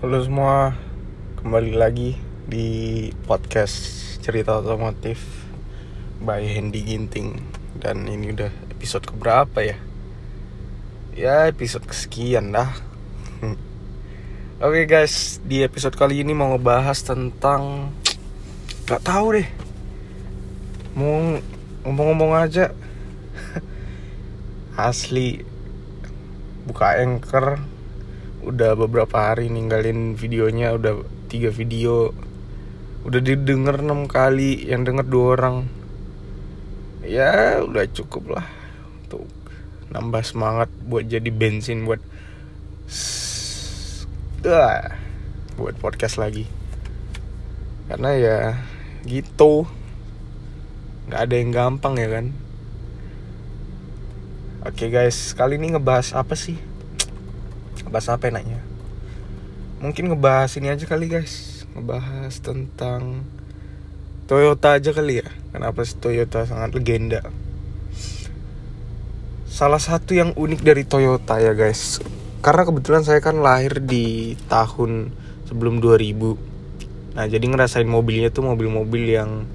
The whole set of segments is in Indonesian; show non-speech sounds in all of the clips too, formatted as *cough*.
Halo semua, kembali lagi di podcast cerita otomotif by Hendy Ginting dan ini udah episode keberapa ya? Ya episode kesekian dah. *laughs* Oke guys, di episode kali ini mau ngebahas tentang nggak tahu deh. Mau ngomong-ngomong aja. *laughs* Asli buka anchor udah beberapa hari ninggalin videonya udah tiga video. Udah didengar enam kali yang denger dua orang. Ya udah cukup lah untuk nambah semangat buat jadi bensin buat uh, buat podcast lagi. Karena ya gitu. Nggak ada yang gampang ya kan? Oke guys. Kali ini ngebahas apa sih ngebahas apa enaknya? Mungkin ngebahas ini aja kali guys. Ngebahas tentang Toyota aja kali ya. Kenapa sih Toyota sangat legenda? Salah satu yang unik dari Toyota ya guys. Karena kebetulan saya kan lahir di tahun sebelum 2000 nah jadi ngerasain mobilnya tuh mobil-mobil yang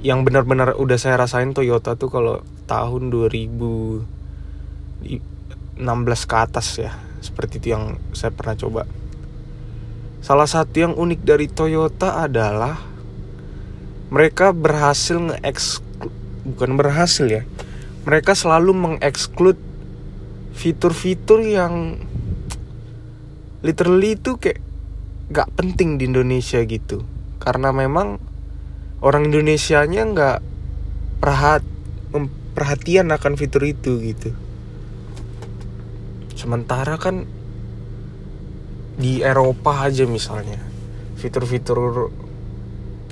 yang benar-benar udah saya rasain Toyota tuh kalau tahun 2016 ke atas ya seperti itu yang saya pernah coba. Salah satu yang unik dari Toyota adalah mereka berhasil nge bukan berhasil ya. Mereka selalu mengeksklud fitur-fitur yang literally itu kayak gak penting di Indonesia gitu. Karena memang orang Indonesianya nggak perhat perhatian akan fitur itu gitu sementara kan di Eropa aja misalnya fitur-fitur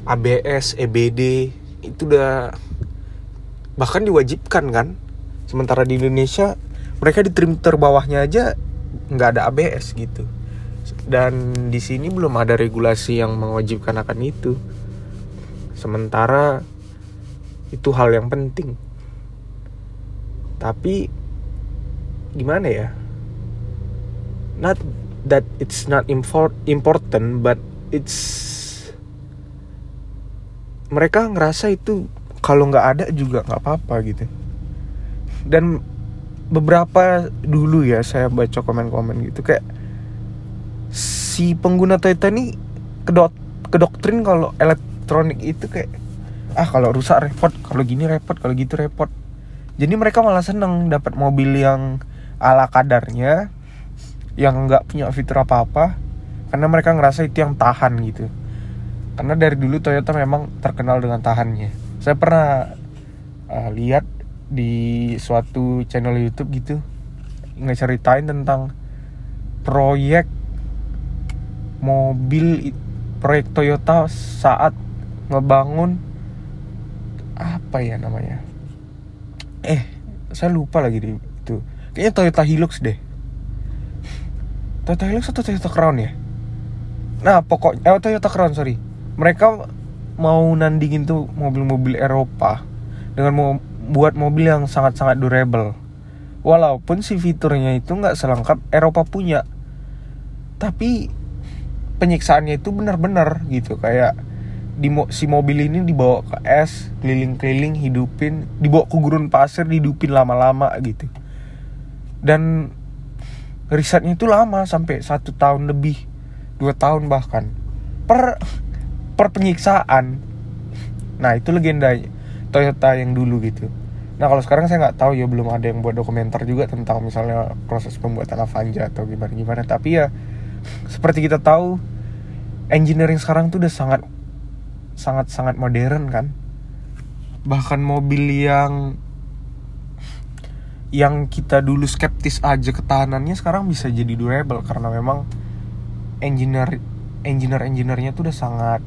ABS, EBD itu udah bahkan diwajibkan kan. Sementara di Indonesia mereka di trim terbawahnya aja nggak ada ABS gitu. Dan di sini belum ada regulasi yang mewajibkan akan itu. Sementara itu hal yang penting. Tapi gimana ya not that it's not import, important but it's mereka ngerasa itu kalau nggak ada juga nggak apa-apa gitu. Dan beberapa dulu ya saya baca komen-komen gitu kayak si pengguna Toyota ini kedok kedoktrin kalau elektronik itu kayak ah kalau rusak repot kalau gini repot kalau gitu repot. Jadi mereka malah seneng dapat mobil yang ala kadarnya yang nggak punya fitur apa-apa karena mereka ngerasa itu yang tahan gitu. Karena dari dulu Toyota memang terkenal dengan tahannya. Saya pernah uh, lihat di suatu channel YouTube gitu ngeceritain tentang proyek mobil proyek Toyota saat ngebangun apa ya namanya? Eh saya lupa lagi di itu. Kayaknya Toyota Hilux deh Toyota Hilux atau Toyota Crown ya? Nah pokoknya eh, Toyota Crown sorry. Mereka mau nandingin tuh mobil-mobil Eropa dengan mau buat mobil yang sangat-sangat durable. Walaupun si fiturnya itu nggak selengkap Eropa punya. Tapi penyiksaannya itu benar-benar gitu kayak di si mobil ini dibawa ke es keliling-keliling hidupin dibawa ke gurun pasir dihidupin lama-lama gitu. Dan risetnya itu lama sampai satu tahun lebih dua tahun bahkan. Per per penyiksaan. Nah itu legenda Toyota yang dulu gitu. Nah kalau sekarang saya nggak tahu ya belum ada yang buat dokumenter juga tentang misalnya proses pembuatan Avanza atau gimana gimana. Tapi ya seperti kita tahu engineering sekarang tuh udah sangat sangat sangat modern kan. Bahkan mobil yang yang kita dulu skeptis aja ketahanannya sekarang bisa jadi durable karena memang engineer engineer engineernya tuh udah sangat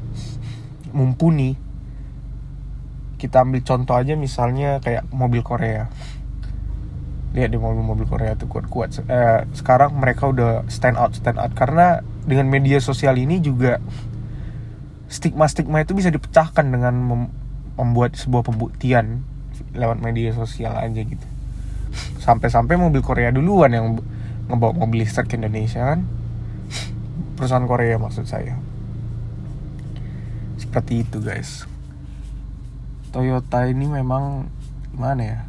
mumpuni. Kita ambil contoh aja misalnya kayak mobil Korea. Lihat di mobil-mobil Korea tuh kuat-kuat. Eh, sekarang mereka udah stand out stand out. Karena dengan media sosial ini juga stigma-stigma itu bisa dipecahkan dengan membuat sebuah pembuktian lewat media sosial aja gitu sampai-sampai mobil Korea duluan yang ngebawa mobil listrik ke Indonesia kan? Perusahaan Korea maksud saya. Seperti itu guys. Toyota ini memang gimana ya?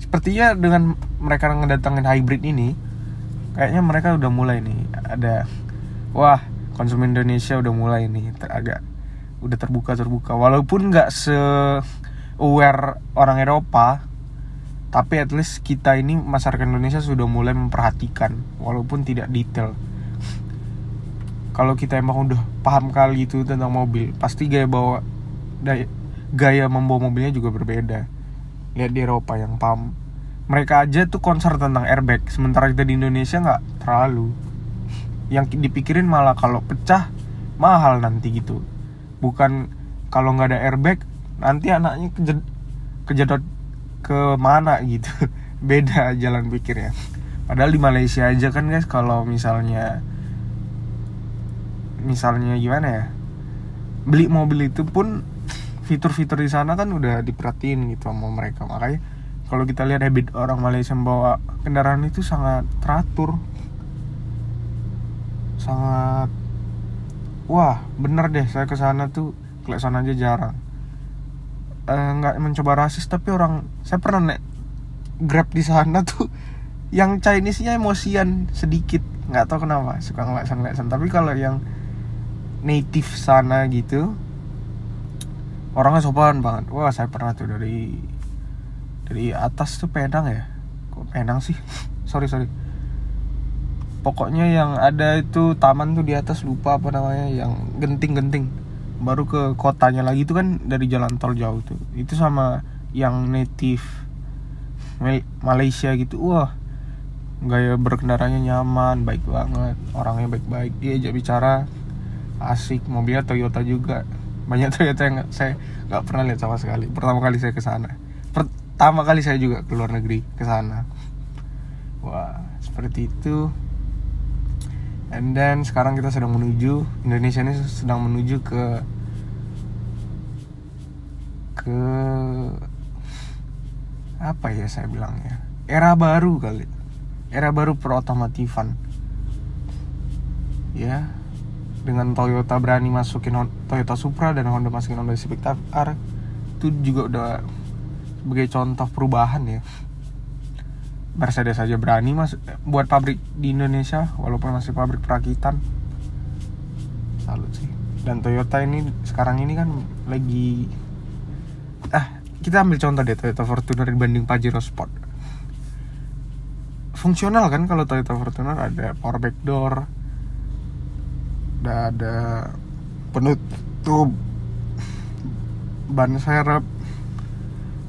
Sepertinya dengan mereka ngedatangin hybrid ini kayaknya mereka udah mulai nih ada wah konsumen Indonesia udah mulai nih ter- agak udah terbuka terbuka walaupun nggak se aware orang Eropa tapi at least kita ini masyarakat Indonesia sudah mulai memperhatikan walaupun tidak detail. Kalau kita emang udah paham kali itu tentang mobil pasti gaya bawa daya- gaya membawa mobilnya juga berbeda. Lihat di Eropa yang paham. Mereka aja tuh konser tentang airbag sementara kita di Indonesia nggak terlalu. Yang dipikirin malah kalau pecah mahal nanti gitu. Bukan kalau nggak ada airbag nanti anaknya kejed kejedot ke mana gitu. *laughs* Beda jalan pikirnya padahal di Malaysia aja kan guys kalau misalnya misalnya gimana ya beli mobil itu pun fitur-fitur di sana kan udah diperhatiin gitu sama mereka. Makanya kalau kita lihat habit orang Malaysia membawa kendaraan itu sangat teratur. Sangat wah bener deh saya ke sana tuh kelihatan aja jarang Eh, nggak mencoba rasis tapi orang saya pernah naik grab di sana tuh yang Chinese-nya emosian sedikit. Nggak tahu kenapa suka ngelesan-ngelesan tapi kalau yang native sana gitu orangnya sopan banget. Wah saya pernah tuh dari dari atas tuh Penang ya? Kok Penang sih? *laughs* Sorry sorry. Pokoknya yang ada itu taman tuh di atas lupa apa namanya yang genting-genting baru ke kotanya lagi itu kan dari jalan tol jauh tuh. Itu sama yang native Mal- Malaysia gitu. Wah gaya berkendaranya nyaman baik banget orangnya baik-baik. Dia ajak bicara asik. Mobilnya Toyota juga. Banyak *laughs* Toyota yang saya nggak pernah lihat sama sekali. Pertama kali saya ke sana. Pertama kali saya juga ke luar negeri ke sana. Wah seperti itu and then sekarang kita sedang menuju Indonesia ini sedang menuju ke ke apa ya saya bilangnya? Era baru kali. Era baru perotomotifan. Ya. Dengan Toyota berani masukin Toyota Supra dan Honda masukin Honda Civic Type R itu juga udah sebagai contoh perubahan ya Mercedes saja berani mas buat pabrik di Indonesia walaupun masih pabrik perakitan. Salut sih. Dan Toyota ini sekarang ini kan lagi ah kita ambil contoh deh Toyota Fortuner dibanding Pajero Sport. Fungsional kan kalau Toyota Fortuner ada power back door udah ada penutup ban serep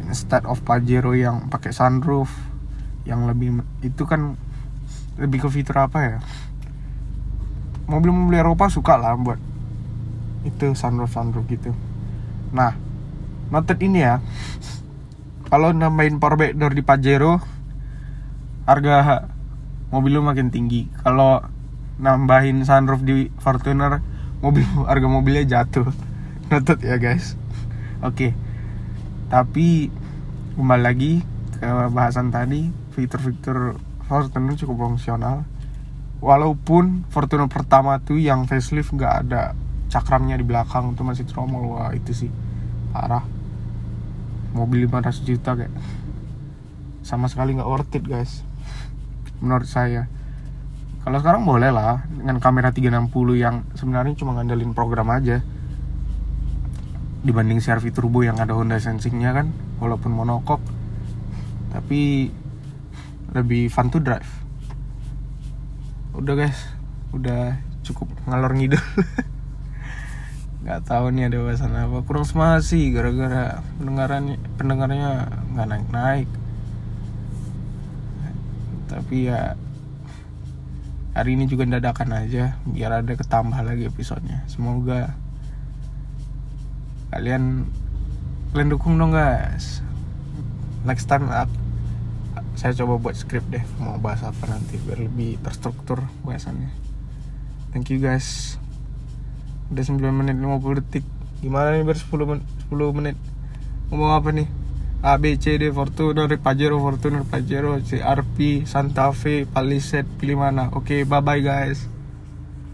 instead of Pajero yang pakai sunroof yang lebih itu kan lebih ke fitur apa ya? Mobil-mobil Eropa suka lah buat itu sunroof sunroof gitu. Nah noted ini ya. Kalau nambahin power back door di Pajero harga mobil lu makin tinggi. Kalau nambahin sunroof di Fortuner mobil *laughs* harga mobilnya jatuh. *laughs* Noted ya guys. Oke. Tapi kembali lagi ke bahasan tadi fitur-fitur Fortuner cukup fungsional. Walaupun Fortuner pertama tuh yang facelift nggak ada cakramnya di belakang tuh masih tromol. Wah itu sih parah. Mobil 500 juta kayak. Sama sekali nggak worth it guys. Menurut saya. Kalau sekarang boleh lah dengan kamera 360 yang sebenarnya cuma ngandelin program aja. Dibanding CR-V turbo yang ada Honda Sensing-nya kan walaupun monokok. Tapi lebih fun to drive. Udah guys. Udah cukup ngalor ngidul. *laughs* Nggak tahu nih ada bahasan apa. Kurang semangat sih gara-gara pendengarannya pendengarnya nggak naik naik tapi ya hari ini juga dadakan aja biar ada ketambah lagi episodenya. Semoga kalian kalian dukung dong guys. Next time saya coba buat script deh mau bahas apa nanti biar lebih terstruktur bahasannya. Thank you guys. Udah 9 menit 50 detik. Gimana nih ber? 10 menit 10 menit. Ngomong apa nih? A B C D Fortuner Pajero Fortuner Pajero CRP Santa Fe Palisade pilih mana. Oke bye bye guys